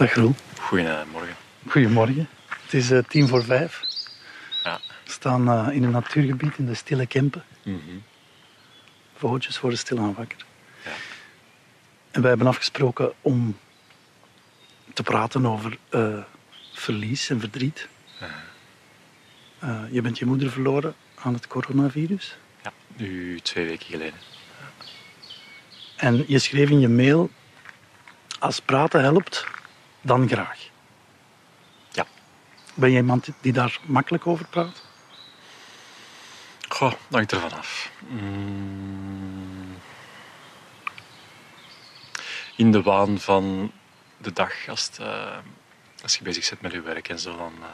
Dag Roel. Goedemorgen. Goedemorgen. Het is uh, tien voor vijf. Ja. We staan uh, in een natuurgebied in de Stille Kempen. Mm -hmm. Vogeltjes worden stilaan wakker. Ja. En wij hebben afgesproken om te praten over uh, verlies en verdriet. -huh. je bent je moeder verloren aan het coronavirus. Ja, nu twee weken geleden. En je schreef in je mail: als praten helpt, dan graag. Ja. Ben je iemand die daar makkelijk over praat? Goh, hangt er vanaf. Mm. In de waan van de dag, als, het, uh, als je bezig bent met je werk en zo, dan uh,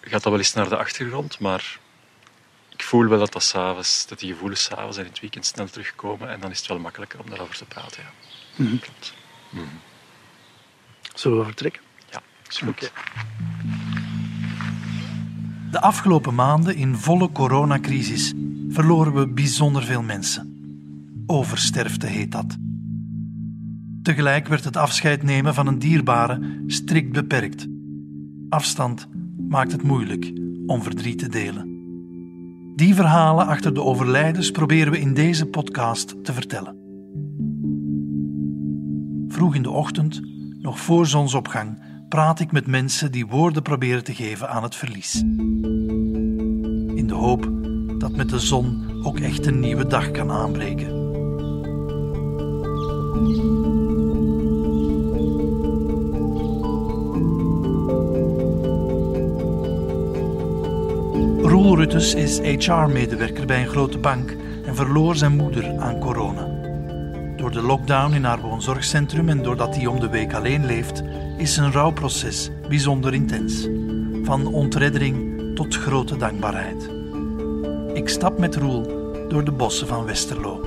gaat dat wel eens naar de achtergrond. Maar ik voel wel dat, dat, s'avonds, dat die gevoelens s'avonds en in het weekend snel terugkomen. En dan is het wel makkelijker om daarover te praten. Ja. Mm -hmm. Klopt. Mm -hmm. Zullen we vertrekken? Ja, is goed. Oké. De afgelopen maanden in volle coronacrisis verloren we bijzonder veel mensen. Oversterfte heet dat. Tegelijk werd het afscheid nemen van een dierbare strikt beperkt. Afstand maakt het moeilijk om verdriet te delen. Die verhalen achter de overlijdens proberen we in deze podcast te vertellen. Vroeg in de ochtend, nog voor zonsopgang, praat ik met mensen die woorden proberen te geven aan het verlies. In de hoop dat met de zon ook echt een nieuwe dag kan aanbreken. Roel Ruttes is HR-medewerker bij een grote bank en verloor zijn moeder aan corona. Door de lockdown in haar woonzorgcentrum en doordat hij om de week alleen leeft, is zijn rouwproces bijzonder intens. Van ontreddering tot grote dankbaarheid. Ik stap met Roel door de bossen van Westerlo.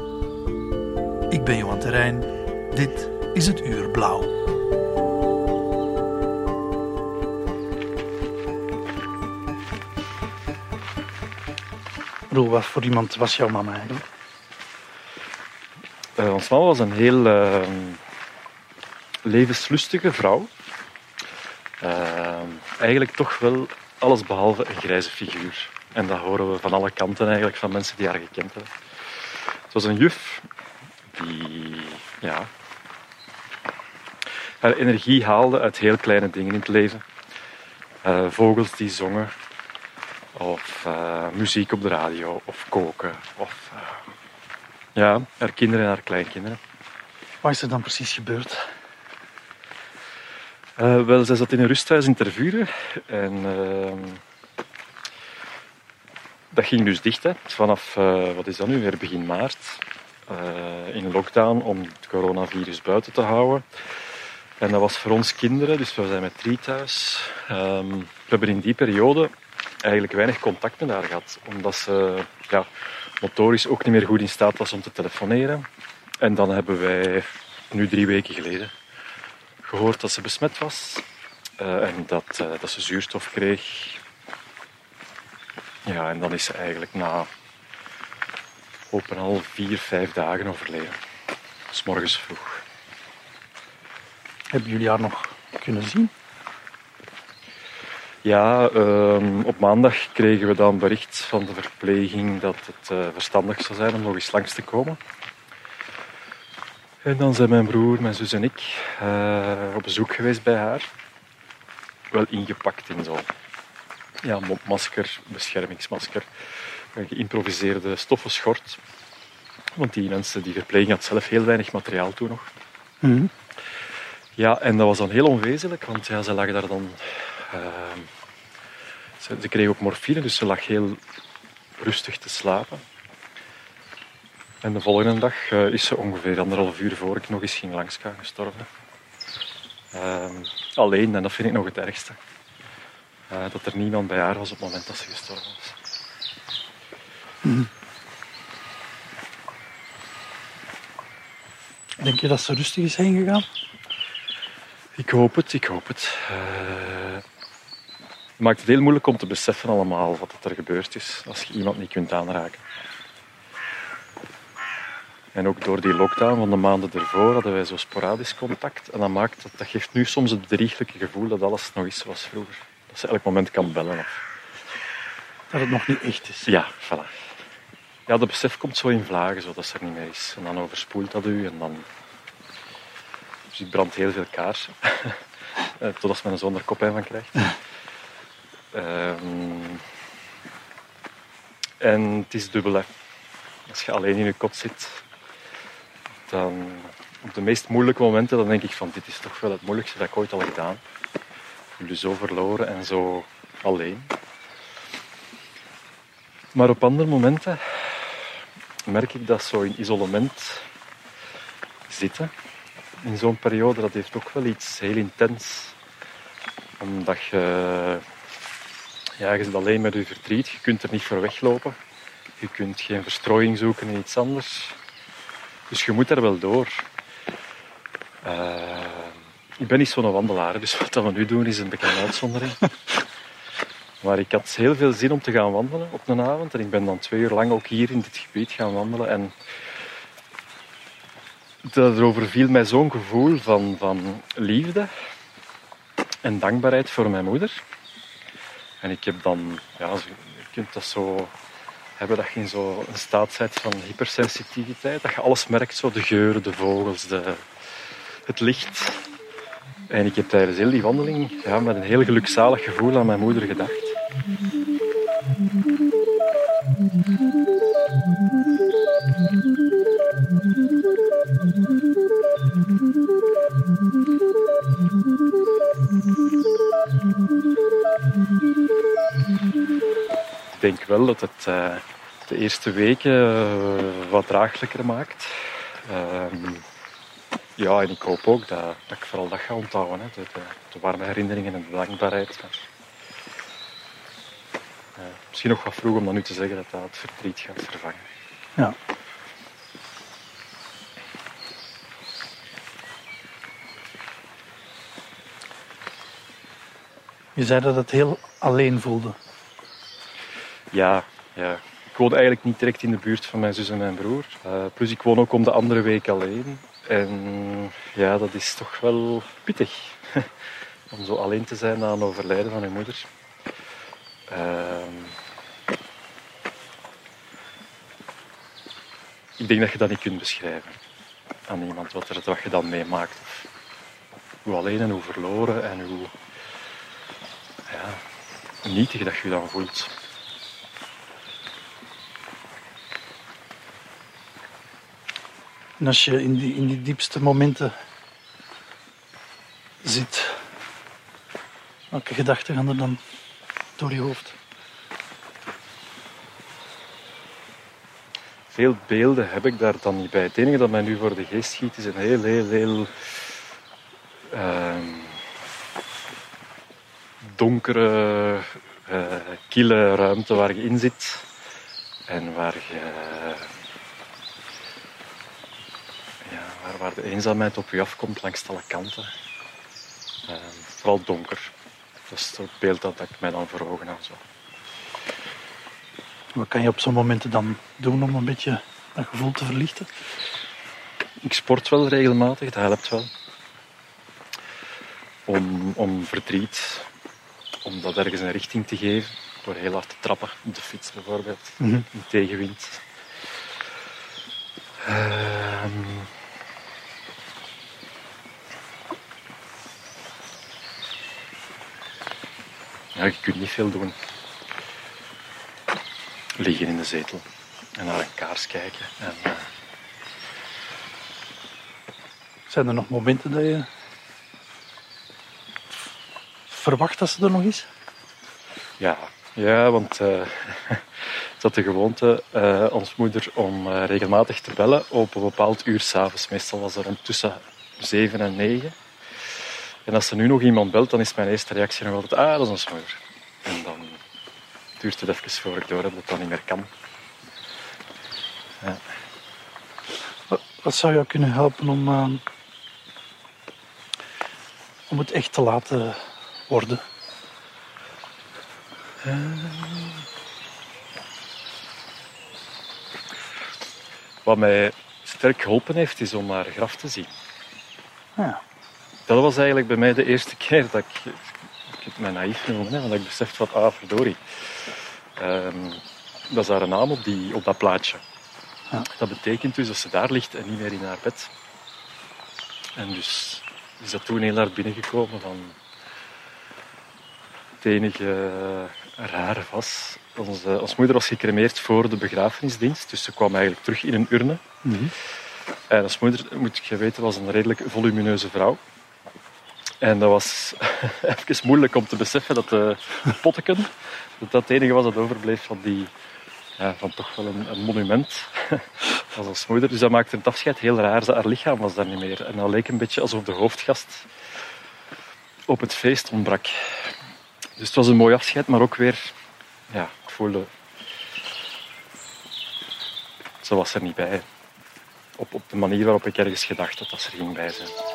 Ik ben Johan Terrein. Dit is het Uur Blauw. Roel, wat voor iemand was jouw mama eigenlijk? Uh, ons mama was een heel uh, levenslustige vrouw. Uh, eigenlijk toch wel alles behalve een grijze figuur. En dat horen we van alle kanten eigenlijk van mensen die haar gekend hebben. Het was een juf die ja, haar energie haalde uit heel kleine dingen in het leven. Uh, vogels die zongen, of uh, muziek op de radio, of koken, of ja, haar kinderen en haar kleinkinderen. Wat is er dan precies gebeurd? Uh, wel, zij zat in een rusthuis in Tervuren en uh, dat ging dus dicht. Hè. Vanaf, uh, wat is dat nu, weer begin maart, in lockdown om het coronavirus buiten te houden. En dat was voor ons kinderen, dus we zijn met drie thuis. Um, we hebben in die periode eigenlijk weinig contact met haar gehad, omdat ze ja, motorisch ook niet meer goed in staat was om te telefoneren. En dan hebben wij nu drie weken geleden gehoord dat ze besmet was uh, en dat, uh, dat ze zuurstof kreeg. Ja, en dan is ze eigenlijk na op en al vier, vijf dagen overleden. S morgens vroeg. Hebben jullie haar nog kunnen zien? Ja, um, op maandag kregen we dan bericht van de verpleging dat het uh, verstandig zou zijn om nog eens langs te komen. En dan zijn mijn broer, mijn zus en ik uh, op bezoek geweest bij haar. Wel ingepakt in zo'n ja, mopmasker, beschermingsmasker, een geïmproviseerde stoffen schort. Want die mensen, die verpleging had zelf heel weinig materiaal toen nog. Mm -hmm. Ja, en dat was dan heel onwezenlijk, want ja, ze lag daar dan... Uh, ze, ze kreeg ook morfine, dus ze lag heel rustig te slapen. En de volgende dag uh, is ze ongeveer anderhalf uur voor ik nog eens ging langsgaan gestorven. Uh, alleen, en dat vind ik nog het ergste. Uh, dat er niemand bij haar was op het moment dat ze gestorven was. Mm. Denk je dat ze rustig is heen gegaan? Ik hoop het, ik hoop het. Het maakt het heel moeilijk om te beseffen allemaal wat er gebeurd is als je iemand niet kunt aanraken. En ook door die lockdown van de maanden ervoor hadden wij zo sporadisch contact. En dat, maakt, dat, dat geeft nu soms het bedrieglijke gevoel dat alles nog is zoals vroeger. Dat ze elk moment kan bellen. Of... Dat het nog niet echt is. Ja, voilà. Ja, de besef komt zo in vlagen, zo dat ze er niet meer is. En dan overspoelt dat u en dan... Dus ik brand heel veel kaarsen. Eh, Totdat mijn zoon er koppijn van krijgt. Ehm, en het is dubbel. Als je alleen in je kot zit, dan op de meest moeilijke momenten, dan denk ik van dit is toch wel het moeilijkste dat ik ooit al gedaan. Je zo verloren en zo alleen. Maar op andere momenten merk ik dat zo in isolement zitten, in zo'n periode, dat heeft ook wel iets heel intens. Omdat je, ja, je zit alleen met je verdriet, je kunt er niet voor weglopen. Je kunt geen verstrooiing zoeken in iets anders. Dus je moet er wel door. Uh, ik ben niet zo'n wandelaar, dus wat we nu doen is een een uitzondering. Maar ik had heel veel zin om te gaan wandelen op een avond. En ik ben dan twee uur lang ook hier in dit gebied gaan wandelen. En dat erover viel mij zo'n gevoel van, van liefde en dankbaarheid voor mijn moeder. En ik heb dan, ja, je kunt dat zo hebben dat je in zo'n staat bent van hypersensitiviteit. Dat je alles merkt, zo de geuren, de vogels, de, het licht. En ik heb tijdens heel die wandeling ja, met een heel gelukzalig gevoel aan mijn moeder gedacht. Wel dat het uh, de eerste weken uh, wat draaglijker maakt. Uh, ja, en ik hoop ook dat, ik vooral dat ga onthouden. Hè. De, de, warme herinneringen en de dankbaarheid. misschien nog wat vroeg om dan nu te zeggen dat dat verdriet gaat vervangen. Ja. Je zei dat het heel alleen voelde. Ja, ja. Ik woon eigenlijk niet direct in de buurt van mijn zus en mijn broer. Uh, plus ik woon ook om de andere week alleen. En ja, dat is toch wel pittig. om zo alleen te zijn na een overlijden van je moeder. Uh, ik denk dat je dat niet kunt beschrijven aan iemand wat, er, wat je dan meemaakt. Hoe alleen en hoe verloren en hoe ja, nietig dat je je dan voelt. En als je in die, in die diepste momenten zit, welke gedachten gaan er dan door je hoofd? Veel beelden heb ik daar dan niet bij. Het enige dat mij nu voor de geest schiet is een heel, heel, heel uh, donkere, uh, kille ruimte waar je in zit. En waar je waar de eenzaamheid op je afkomt langs alle kanten. Uh, vooral donker. Dat is het beeld dat ik mij dan voor ogen had. Wat kan je op zo'n momenten dan doen om een beetje dat gevoel te verlichten? Ik sport wel regelmatig, dat helpt wel. Om, om verdriet, om dat ergens een richting te geven. Door heel hard te trappen, op de fiets bijvoorbeeld, mm -hmm. in tegenwind. Uh, Ja, je kunt niet veel doen. Liggen in de zetel en naar een kaars kijken. En, uh... Zijn er nog momenten dat je verwacht dat ze er nog is? Ja, ja want uh, het had de gewoonte, uh, ons moeder, om regelmatig te bellen op een bepaald uur s'avonds. Meestal was dat rond tussen zeven en negen. En als er nu nog iemand belt, dan is mijn eerste reactie nog altijd, ah, dat is ons moeder. En dan duurt het even voor ik door heb dat dat niet meer kan. Ja. Wat, zou jou kunnen helpen om, uh, om het echt te laten worden? Uh, wat mij sterk geholpen heeft, is om haar graf te zien. Ja. Dat was eigenlijk bij mij de eerste keer dat ik, ik het mij naïef noem, hè, want ik besefte wat, ah verdorie. Ehm, dat is haar naam op, die, op dat plaatje. Ja. Dat betekent dus dat ze daar ligt en niet meer in haar bed. En dus is dat toen heel hard binnengekomen van... Het enige eh, rare was... Onze, ons moeder was gecremeerd voor de begrafenisdienst, dus ze kwam eigenlijk terug in een urne. Mhm. En als moeder, moet je weten, was een redelijk volumineuze vrouw. En dat was even moeilijk om te beseffen dat de potteken, dat dat het enige was dat overbleef van die, ja, van toch wel een, een monument als ons moeder. Dus dat maakte het afscheid heel raar. Haar lichaam was daar niet meer. En dat leek een beetje alsof de hoofdgast op het feest ontbrak. Dus het was een mooi afscheid, maar ook weer, ja, ik voelde, ze was er niet bij op, op de manier waarop ik ergens gedacht had dat ze er ging bij zijn.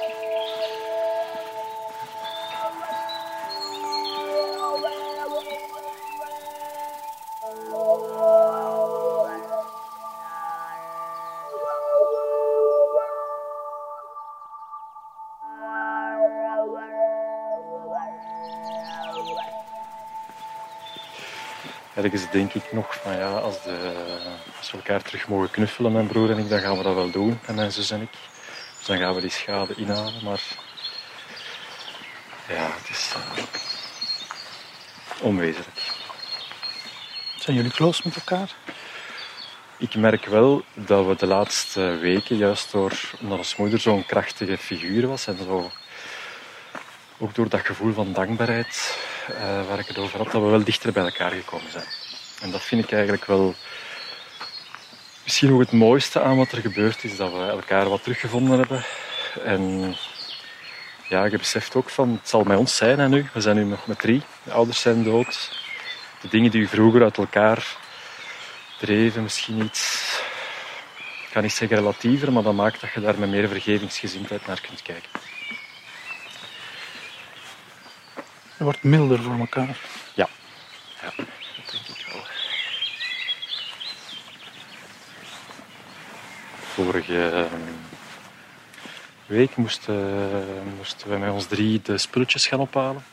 Ergens denk ik nog van ja, als, de, als we elkaar terug mogen knuffelen, mijn broer en ik, dan gaan we dat wel doen. En mijn zus en ik. Dus dan gaan we die schade inhalen. Maar ja, het is eh, onwezenlijk. Zijn jullie close met elkaar? Ik merk wel dat we de laatste weken, juist door, omdat ons moeder zo'n krachtige figuur was en zo, ook door dat gevoel van dankbaarheid waar ik het over had, dat we wel dichter bij elkaar gekomen zijn. En dat vind ik eigenlijk wel misschien ook het mooiste aan wat er gebeurd is, dat we elkaar wat teruggevonden hebben. En ja, je beseft ook van, het zal bij ons zijn nu. We zijn nu nog met drie. De ouders zijn dood. De dingen die u vroeger uit elkaar dreven, misschien iets, kan niet zeggen relatiever, maar dat maakt dat je daar met meer vergevingsgezindheid naar kunt kijken. Je wordt milder voor elkaar. Ja, ja dat denk ik wel. Vorige ehm, week moesten, moesten we met ons drie de spulletjes gaan ophalen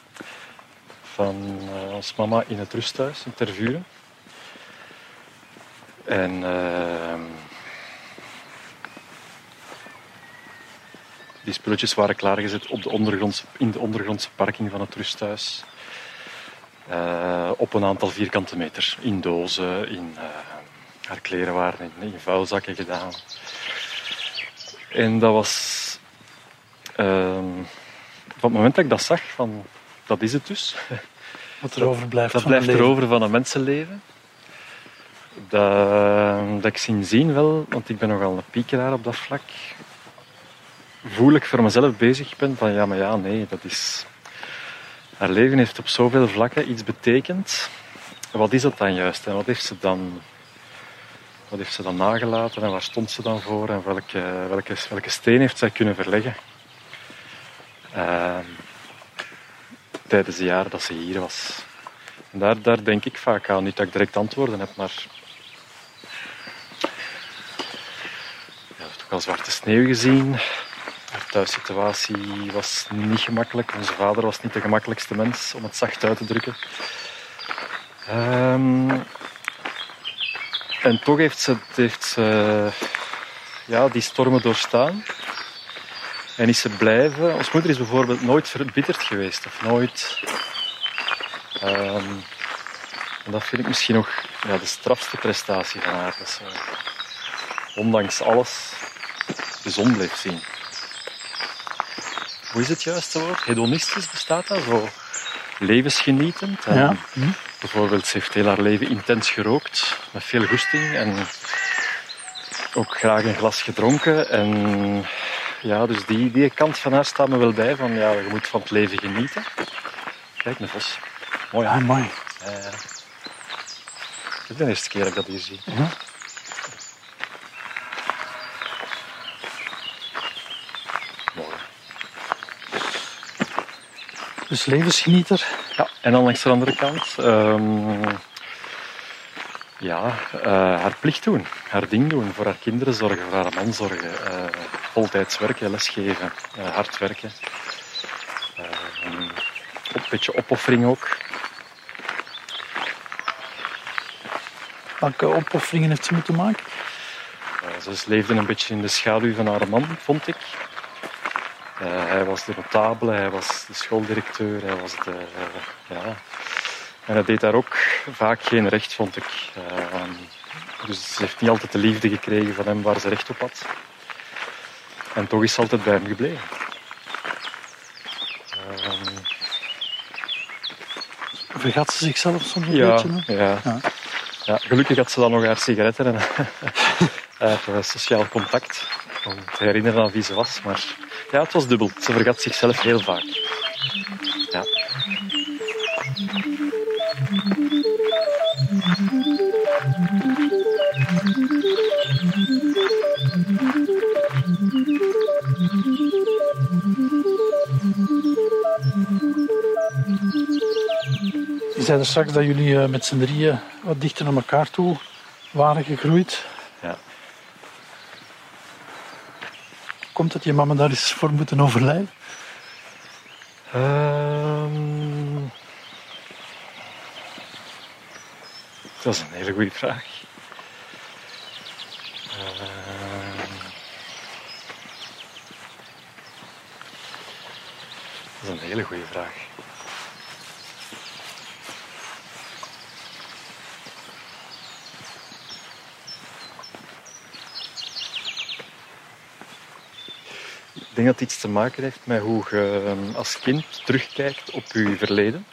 van eh, ons mama in het rusthuis in Tervuren. En ehm, die spulletjes waren klaargezet op de ondergrondse, in de ondergrondse parking van het rusthuis. Eh, op een aantal vierkante meter. In dozen, in, eh, haar kleren waren in, in vuilzakken gedaan. En dat was... ehm, van het moment dat ik dat zag, van, dat is het dus. Wat er overblijft Dat van blijft leven. erover van een mensenleven. Dat, dat ik sindsdien wel, want ik ben nogal een piekeraar op dat vlak, voel ik voor mezelf bezig ben van ja, maar ja, nee, dat is... Haar leven heeft op zoveel vlakken iets betekend. Wat is dat dan juist? En wat heeft ze dan, wat heeft ze dan nagelaten? En waar stond ze dan voor? En welke, welke, welke steen heeft zij kunnen verleggen? Ehm, tijdens de jaren dat ze hier was. Daar, daar denk ik vaak aan. Niet dat ik direct antwoorden heb, maar... Ja, ik heb toch wel zwarte sneeuw gezien. Thuissituatie was niet gemakkelijk. Onze vader was niet de gemakkelijkste mens, om het zacht uit te drukken. Ehm, en toch heeft ze, heeft ja, die stormen doorstaan. En is ze blijven. Ons moeder is bijvoorbeeld nooit verbitterd geweest. Of nooit... ehm, en dat vind ik misschien nog ja, de strafste prestatie van haar. Dat ze ondanks alles de zon bleef zien. Hoe is het juiste woord? Hedonistisch bestaat dat? Zo levensgenietend. Ja. Hm? Bijvoorbeeld, ze heeft heel haar leven intens gerookt. Met veel goesting. En ook graag een glas gedronken. En ja, dus die, die kant van haar staat me wel bij. Van ja, je moet van het leven genieten. Kijk, een vos. Mooi, Ja, hè? mooi. Ja. Het is de eerste keer dat ik dat hier zie. Ja. Dus levensgenieter. Ja, en dan langs de andere kant. ehm, ja, uh, haar plicht doen, haar ding doen, voor haar kinderen zorgen, voor haar man zorgen, uh, voltijds werken, lesgeven, uh, hard werken. een beetje opoffering ook. Welke opofferingen heeft ze moeten maken? ze leefde een beetje in de schaduw van haar man, vond ik. Hij was de notabele, hij was de schooldirecteur, hij was de, ja, en dat deed daar ook vaak geen recht, vond ik. Ehm, dus ze heeft niet altijd de liefde gekregen van hem waar ze recht op had. En toch is ze altijd bij hem gebleven. Vergat ze zichzelf soms een ja, beetje? Ja. ja. Ja. Gelukkig had ze dan nog haar sigaretten en sociaal contact. Om te herinneren aan wie ze was. Maar ja, het was dubbel. Ze vergat zichzelf heel vaak. Ja. Je zei er straks dat jullie eh, met z'n drieën wat dichter naar elkaar toe waren gegroeid. Komt dat je mama daar eens voor moeten overlijden? Um... Dat is een hele goede vraag. Uh... Dat is een hele goede vraag. Denk dat het iets te maken heeft met hoe je ehm, als kind terugkijkt op je verleden.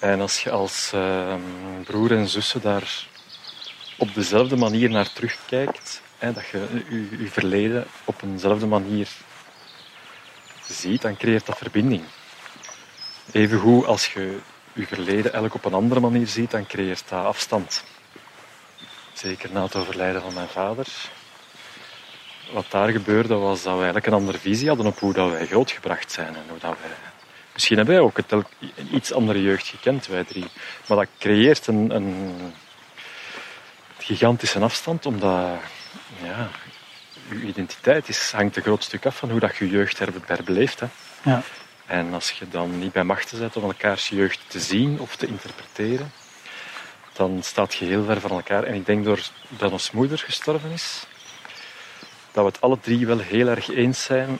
En als je als uh, broer en zussen daar op dezelfde manier naar terugkijkt, hè, dat je je, verleden op eenzelfde manier ziet, dan creëert dat verbinding. Evengoed als je je verleden eigenlijk op een andere manier ziet, dan creëert dat afstand. Zeker na het overlijden van mijn vader. Wat daar gebeurde was dat we eigenlijk een andere visie hadden op hoe dat wij grootgebracht zijn en hoe dat wij Misschien hebben wij ook een iets andere jeugd gekend, wij drie. Maar dat creëert een, een gigantische afstand, omdat ja, je identiteit is, hangt een groot stuk af van hoe dat je jeugd herbeleeft. Hè. Ja. En als je dan niet bij machten zet om elkaars jeugd te zien of te interpreteren, dan staat je heel ver van elkaar. En ik denk doordat ons moeder gestorven is, dat we het alle drie wel heel erg eens zijn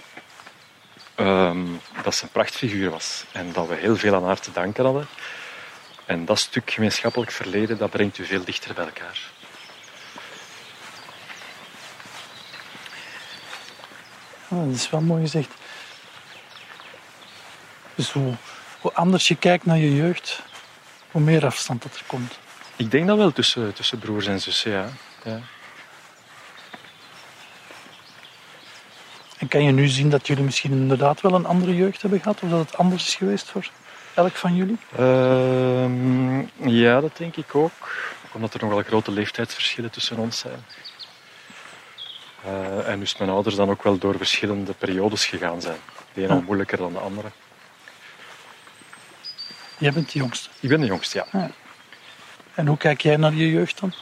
um, dat ze een prachtfiguur was. En dat we heel veel aan haar te danken hadden. En dat stuk gemeenschappelijk verleden, dat brengt u veel dichter bij elkaar. Oh, dat is wel mooi gezegd. Dus hoe, hoe, anders je kijkt naar je jeugd, hoe meer afstand dat er komt. Ik denk dat wel tussen, tussen broers en zussen, ja. ja. En kan je nu zien dat jullie misschien inderdaad wel een andere jeugd hebben gehad? Of dat het anders is geweest voor elk van jullie? Uh, ja, dat denk ik ook. Omdat er nog wel grote leeftijdsverschillen tussen ons zijn. Uh, en dus mijn ouders dan ook wel door verschillende periodes gegaan zijn. De een al moeilijker dan de andere. Jij bent de jongste? Ik ben de jongste, ja. ja. En hoe kijk jij naar je jeugd dan?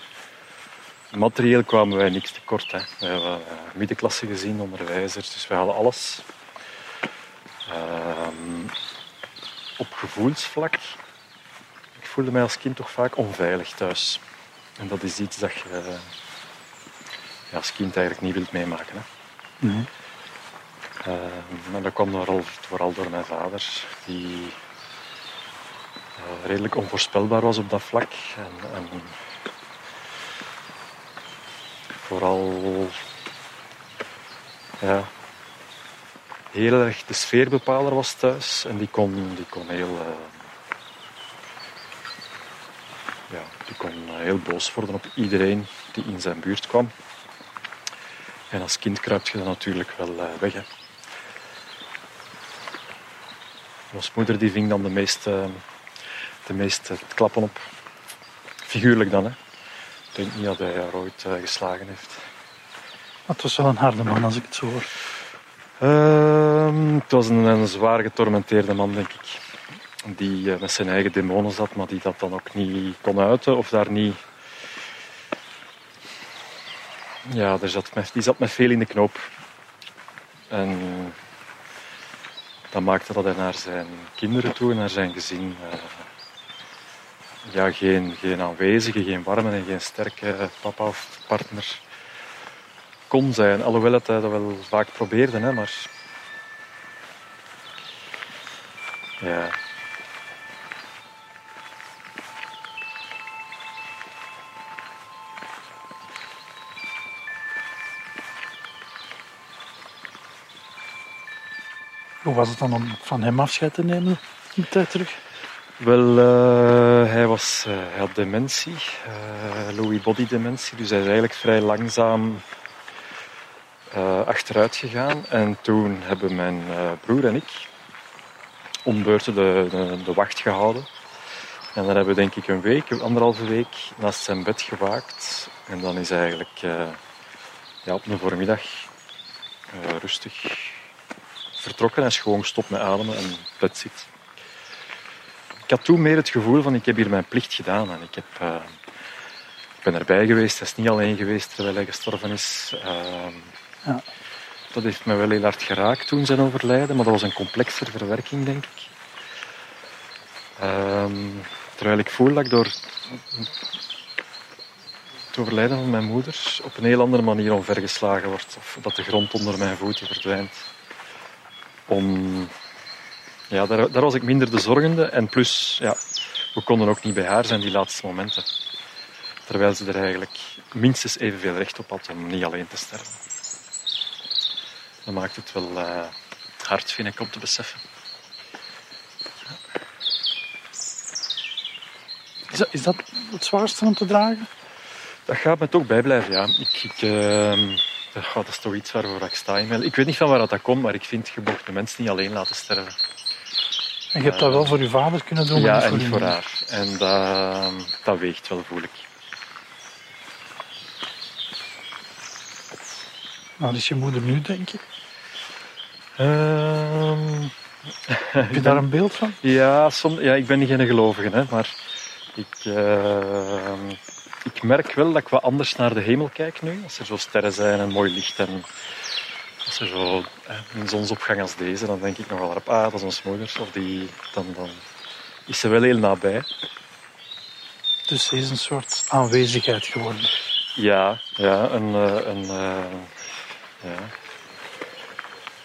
Materieel kwamen wij niks tekort. Hè. We hebben uh, middenklasse gezien, onderwijzers, dus we hadden alles. Uh, op gevoelsvlak, ik voelde mij als kind toch vaak onveilig thuis. En dat is iets dat je ja, als kind eigenlijk niet wilt meemaken. Hè. Nee. Uh, dat kwam vooral, vooral door mijn vader, die eh, redelijk onvoorspelbaar was op dat vlak. En, en vooral ja, heel erg de sfeerbepaler was thuis. En die kon, die kon heel... Uh, ja, die kon heel boos worden op iedereen die in zijn buurt kwam. En als kind kruipt je dan natuurlijk wel uh, weg. Hè. Ons moeder die ving dan de meeste, de meeste klappen op. Figuurlijk dan, hè. Ik denk niet dat hij haar ooit uh, geslagen heeft. Het was wel een harde man als ik het zo hoor. Uh, het was een, een, zwaar getormenteerde man, denk ik. die eh, met zijn eigen demonen zat, maar die dat dan ook niet kon uiten of daar niet. Ja, er zat met, die zat met veel in de knoop. En dat maakte dat hij naar zijn kinderen toe en naar zijn gezin uh, ja, geen, geen aanwezige, geen warme en geen sterke papa of partner kon zijn. Alhoewel het hij dat wel vaak probeerde, hè, maar ja. Hoe was het dan om van hem afscheid te nemen een tijd terug? Wel, uh, hij, was, uh, had dementie, uh, Louis body dementie, dus hij is eigenlijk vrij langzaam achteruit gegaan. En toen hebben mijn broer en ik om beurten de, de, wacht gehouden. En dan hebben we denk ik een week, anderhalve week naast zijn bed gewaakt. En dan is hij eigenlijk ja, op een voormiddag rustig vertrokken. Hij is gewoon gestopt met ademen en bed zit. Ik had toen meer het gevoel van ik heb hier mijn plicht gedaan. En ik, heb, uh, ik ben erbij geweest. Hij is niet alleen geweest terwijl hij gestorven is. Uh, ja. Dat heeft me wel heel hard geraakt toen zijn overlijden. Maar dat was een complexere verwerking, denk ik. Uh, terwijl ik voel dat ik door het overlijden van mijn moeder op een heel andere manier omvergeslagen word. Of dat de grond onder mijn voeten verdwijnt om... Ja, daar, daar was ik minder de zorgende. En plus, ja, we konden ook niet bij haar zijn die laatste momenten. Terwijl ze er eigenlijk minstens evenveel recht op had om niet alleen te sterven. Dat maakt het wel uh, hard, vind ik, om te beseffen. Is dat, is dat het zwaarste om te dragen? Dat gaat me toch bijblijven, ja. Ik, ik, uh, dat is toch iets waarvoor ik sta. Ik weet niet van waar dat komt, maar ik vind, je mocht de mensen niet alleen laten sterven. En je hebt dat wel voor je vader kunnen doen, ja, en niet voor haar. En dat, dat weegt wel, voel ik. Waar is je moeder nu, denk je? Um, Heb je daar een beeld van? Ja, som, ja ik ben geen gelovige, hè, maar ik, uh, ik merk wel dat ik wat anders naar de hemel kijk nu. Als er zo sterren zijn en mooi licht en als er zo een zonsopgang als deze, dan denk ik nog wel op, ah, dat is ons moeder. Of die, dan, dan is ze wel heel nabij. Dus ze is een soort aanwezigheid geworden. Ja, ja een, eh, een, een, eh, ja,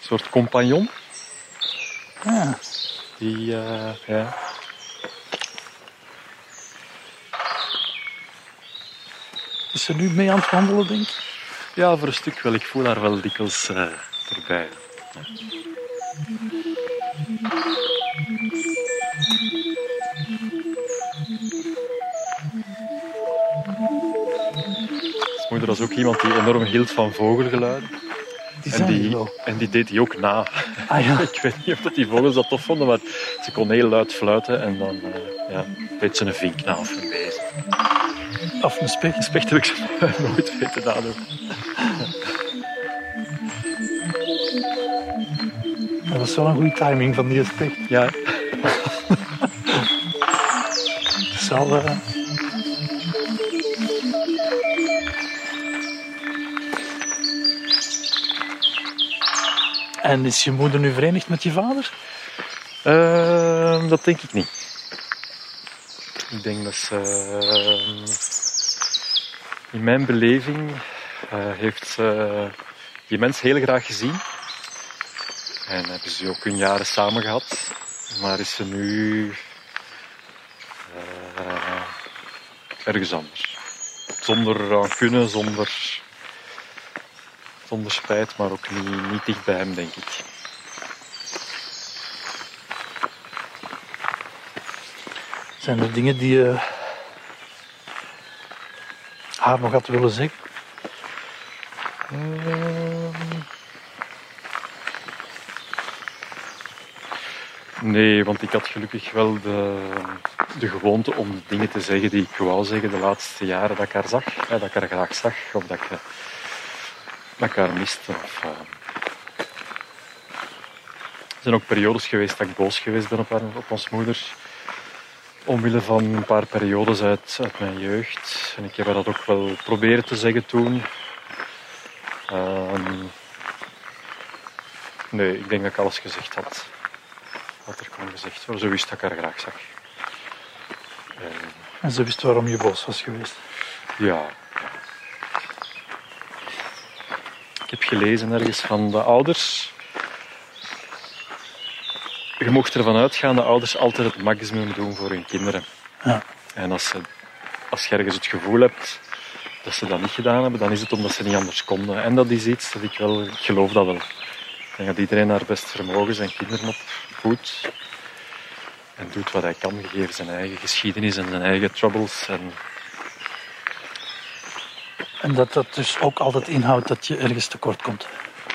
soort compagnon. Ja. Die, uh, ja, Is ze nu mee aan het wandelen, denk ik? Ja, voor een stuk wel. Ik voel haar wel dikwijls uh, erbij. Ja. moeder was ook iemand die enorm hield van vogelgeluiden. Die en, die, en die deed hij ook na. Ah, ja. ik weet niet of dat die vogels dat tof vonden, maar ze kon heel luid fluiten en dan uh, ja, deed ze een vink na of Of een specht. Specht heb ik ze nooit weten nadoen. Dat was wel een goede timing van die specht. Ja. Het zal... Uh... En is je moeder nu verenigd met je vader? Uh, dat denk ik niet. Ik denk dat ze... Uh, in mijn beleving uh, heeft ze die mens heel graag gezien. En hebben ze ook hun jaren samen gehad. Maar is ze nu uh, ergens anders. Zonder kunnen, zonder, zonder spijt, maar ook niet, niet dicht bij hem, denk ik. Zijn er dingen die je haar nog had willen zeggen? Uh, nee, want ik had gelukkig wel de, de gewoonte om dingen te zeggen die ik wou zeggen de laatste jaren dat ik haar zag. Hè, dat ik haar graag zag of dat ik, dat ik haar miste. Of, uh, Er zijn ook periodes geweest dat ik boos geweest ben op, haar, op ons moeder. Omwille van een paar periodes uit, uit mijn jeugd. En ik heb dat ook wel proberen te zeggen toen. Ehm, nee, ik denk dat ik alles gezegd had. Wat er kon gezegd worden. Zo wist dat ik haar graag zag. En En ze wist waarom je boos was geweest. ja. Ik heb gelezen ergens van de ouders. Je mocht ervan uitgaan dat ouders altijd het maximum doen voor hun kinderen. Ja. En als, ze, als je ergens het gevoel hebt dat ze dat niet gedaan hebben, dan is het omdat ze niet anders konden. En dat is iets dat ik wel, ik geloof dat wel. Ik denk dat iedereen naar best vermogen zijn kinderen opvoedt. En doet wat hij kan, gegeven zijn eigen geschiedenis en zijn eigen troubles. En En dat dat dus ook altijd inhoudt dat je ergens tekort komt.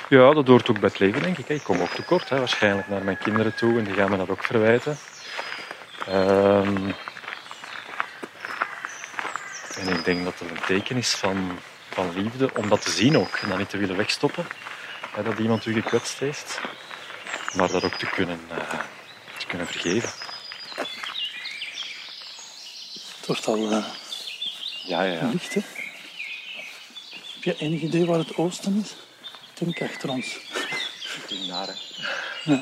Ja, dat hoort ook bij het leven, denk ik. Ik kom ook tekort, hè, waarschijnlijk naar mijn kinderen toe en die gaan me dat ook verwijten. Ehm, en ik denk dat het een teken is van, van liefde om dat te zien ook en dat niet te willen wegstoppen. Hè, dat iemand u gekwetst heeft, maar dat ook te kunnen, eh, te kunnen vergeven. Het wordt al eh, Ja, ja, ja. licht, hè? Heb je enig idee waar het oosten is? Ik denk achter ons. Naar, hè.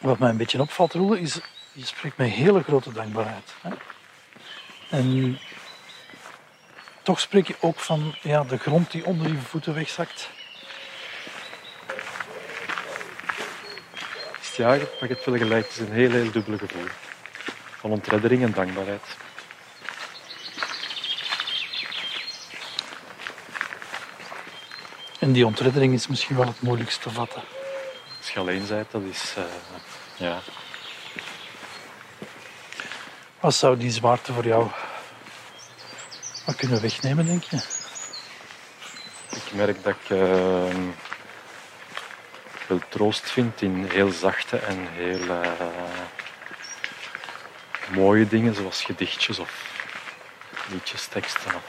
Wat mij een beetje opvalt, Roel, is je spreekt met hele grote dankbaarheid. Hè? En toch spreek je ook van ja, de grond die onder je voeten wegzakt. Ja, maar je hebt wel gelijk. Het is een heel, heel dubbele gevoel. Van ontreddering en dankbaarheid. En die ontreddering is misschien wel het moeilijkst te vatten. Als je alleen bent, dat is... eh, ja, Wat zou die zwaarte voor jou wat kunnen wegnemen, denk je? Ik merk dat ik eh, veel troost vind in heel zachte en heel eh, mooie dingen, zoals gedichtjes of liedjes, teksten. Of,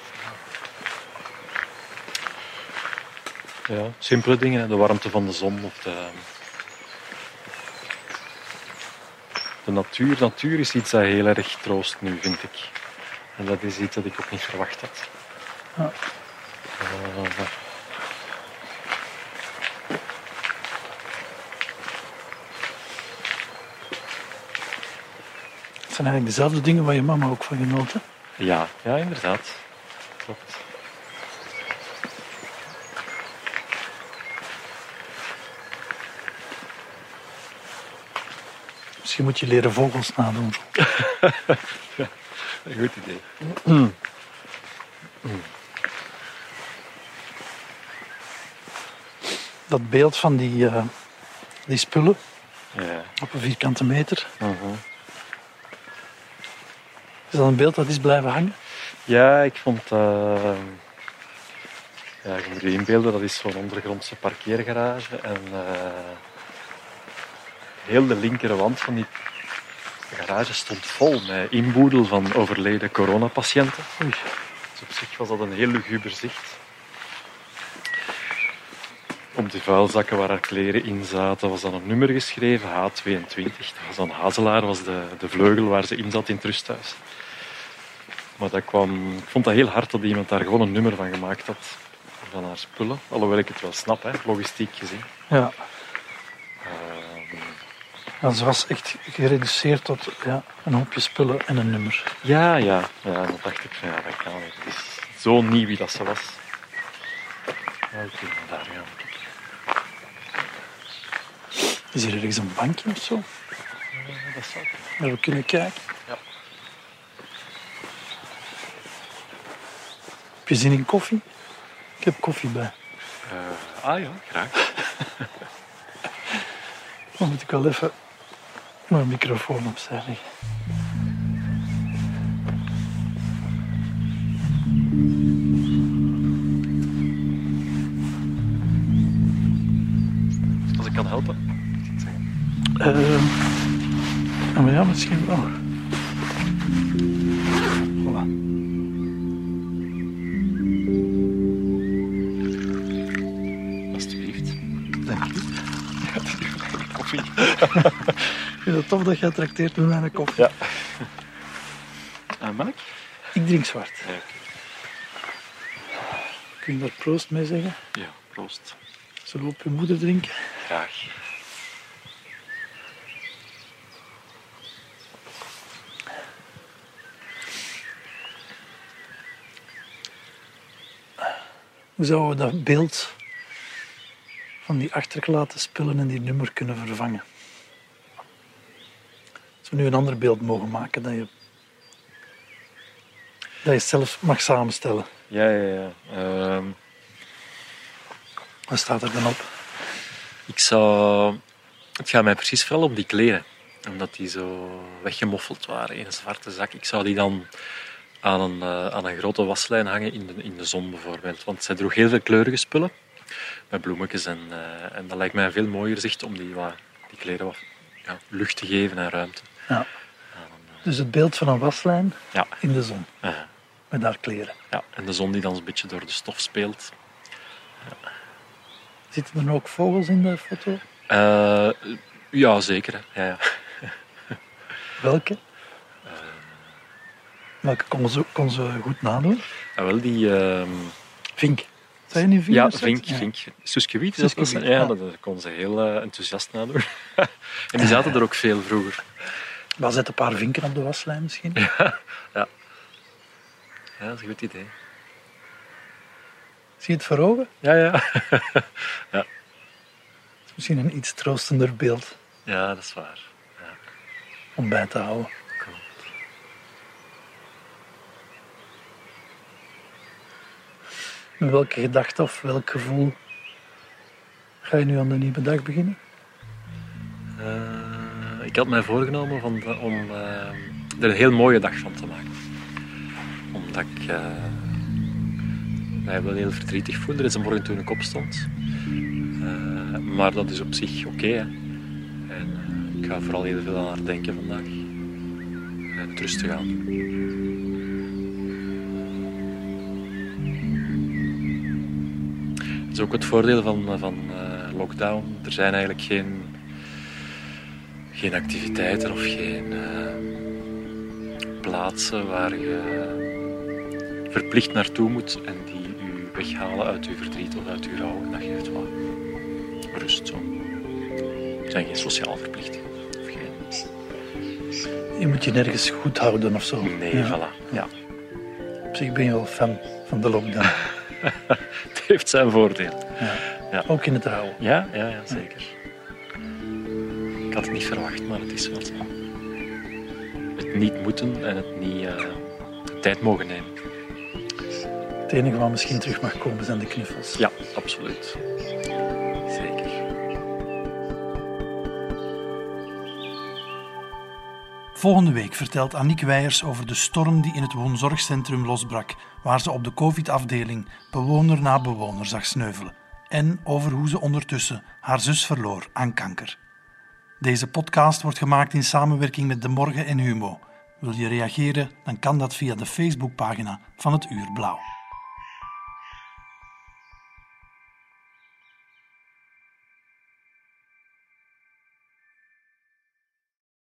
ja, simpele dingen, de warmte van de zon of de, de natuur. Natuur is iets dat heel erg troost nu, vind ik. En dat is iets dat ik ook niet verwacht had. Ja. Eh, Het zijn eigenlijk dezelfde dingen waar je mama ook van genoten. Ja, ja, inderdaad. Klopt. Misschien moet je leren vogels nadoen. Een goed idee. Dat beeld van die, eh, die spullen Ja. op een vierkante meter. Mhm. Is dat een beeld dat is blijven hangen? Ja, ik vond... eh, ja, je moet je inbeelden, dat is zo'n ondergrondse parkeergarage. En eh, heel de linkere wand van die garage stond vol met inboedel van overleden coronapatiënten. Oei. Dus op zich was dat een heel luguber zicht. Op die vuilzakken waar haar kleren in zaten was dan een nummer geschreven, H22. Dat was dan Hazelaar, was de, de vleugel waar ze in zat in het rusthuis. Maar dat kwam, ik vond dat heel hard dat iemand daar gewoon een nummer van gemaakt had. Van haar spullen. Alhoewel ik het wel snap, hè, logistiek gezien. Ja. Ehm, ja, ze was echt gereduceerd tot ja, een hoopje spullen en een nummer. ja, ja, ja. Dan dacht ik van ja, dat kan niet. Het is zo nieuw wie dat ze was. Oké, daar gaan we. Is hier ergens een bankje of zo? Ja, dat zou kunnen. We kunnen kijken? Ja. Heb je zin in koffie? Ik heb koffie bij. Eh, ah ja, graag. Dan moet ik wel even mijn microfoon opzij leggen. Als ik kan helpen. Eh, maar ja, misschien wel. Vind het tof dat jij trakteert met mijn koffie. Ja. En melk? Ik drink zwart. Ja. Kun je daar proost mee zeggen? Ja, proost. Zullen we op je moeder drinken? Graag. Hoe zouden we dat beeld van die achtergelaten spullen en die nummer kunnen vervangen? Als we nu een ander beeld mogen maken, dat je, dat je zelf mag samenstellen. Ja, ja, ja. Ehm, Wat staat er dan op? ik zou... Het gaat mij precies vooral om die kleren. Omdat die zo weggemoffeld waren in een zwarte zak. Ik zou die dan aan een, eh, aan een grote waslijn hangen in de, in de zon bijvoorbeeld. Want zij droeg heel veel kleurige spullen. Met bloemetjes. En, eh, en dat lijkt mij een veel mooier zicht om die, die kleren wat ja, lucht te geven en ruimte. Ja. Dus het beeld van een waslijn Ja. in de zon, met daar kleren. ja. En de zon die dan een beetje door de stof speelt. Zitten er ook vogels in de foto? Eh, ja, zeker. Hè. Ja, ja. Welke? Welke kon ze, kon ze goed nadoen? Ah, wel, die... ehm, Vink. Zijn niet Vink? Ja? Vink, Ja. Vink. Suske Wiet, dat ja, ja. dat dat kon ze heel eh, enthousiast nadoen. en die zaten er ook veel vroeger. Maar zet een paar vinken op de waslijn misschien. Ja, dat is een goed idee. Zie je het voor ogen? Ja, ja. Dat is misschien een iets troostender beeld Ja, dat is waar. om bij te houden. Cool. Met welke gedachte of welk gevoel ga je nu aan de nieuwe dag beginnen? Eh, ik had mij voorgenomen van, om eh, er een heel mooie dag van te maken. Omdat ik eh, mij wel heel verdrietig voelde. Een morgen toen ik opstond. Eh, maar dat is op zich oké. en ik ga vooral heel veel aan haar denken vandaag. En rustig aan. Dat is ook het voordeel van, van lockdown. Er zijn eigenlijk geen, geen activiteiten of geen eh, plaatsen waar je verplicht naartoe moet en die u weghalen uit uw verdriet of uit uw rouw. En dat geeft wat rust. Zo. Er zijn geen sociale verplichtingen. Of geen... Je moet je nergens goed houden of zo. Nee, Ja. voilà. Ja. Op zich ben je wel fan van de lockdown. Het heeft zijn voordeel. Ja. Ja. Ook in het rouwen. Ja, ja, ja, zeker. Ik had het niet verwacht, maar het is wel zo. Het niet moeten en het niet eh, de tijd mogen nemen. Het enige wat misschien terug mag komen zijn de knuffels. Ja, absoluut. Zeker. Volgende week vertelt Aniek Weijers over de storm die in het woonzorgcentrum losbrak, waar ze op de COVID-afdeling bewoner na bewoner zag sneuvelen. En over hoe ze ondertussen haar zus verloor aan kanker. Deze podcast wordt gemaakt in samenwerking met De Morgen en Humo. Wil je reageren? Dan kan dat via de Facebookpagina van het Uur Blauw.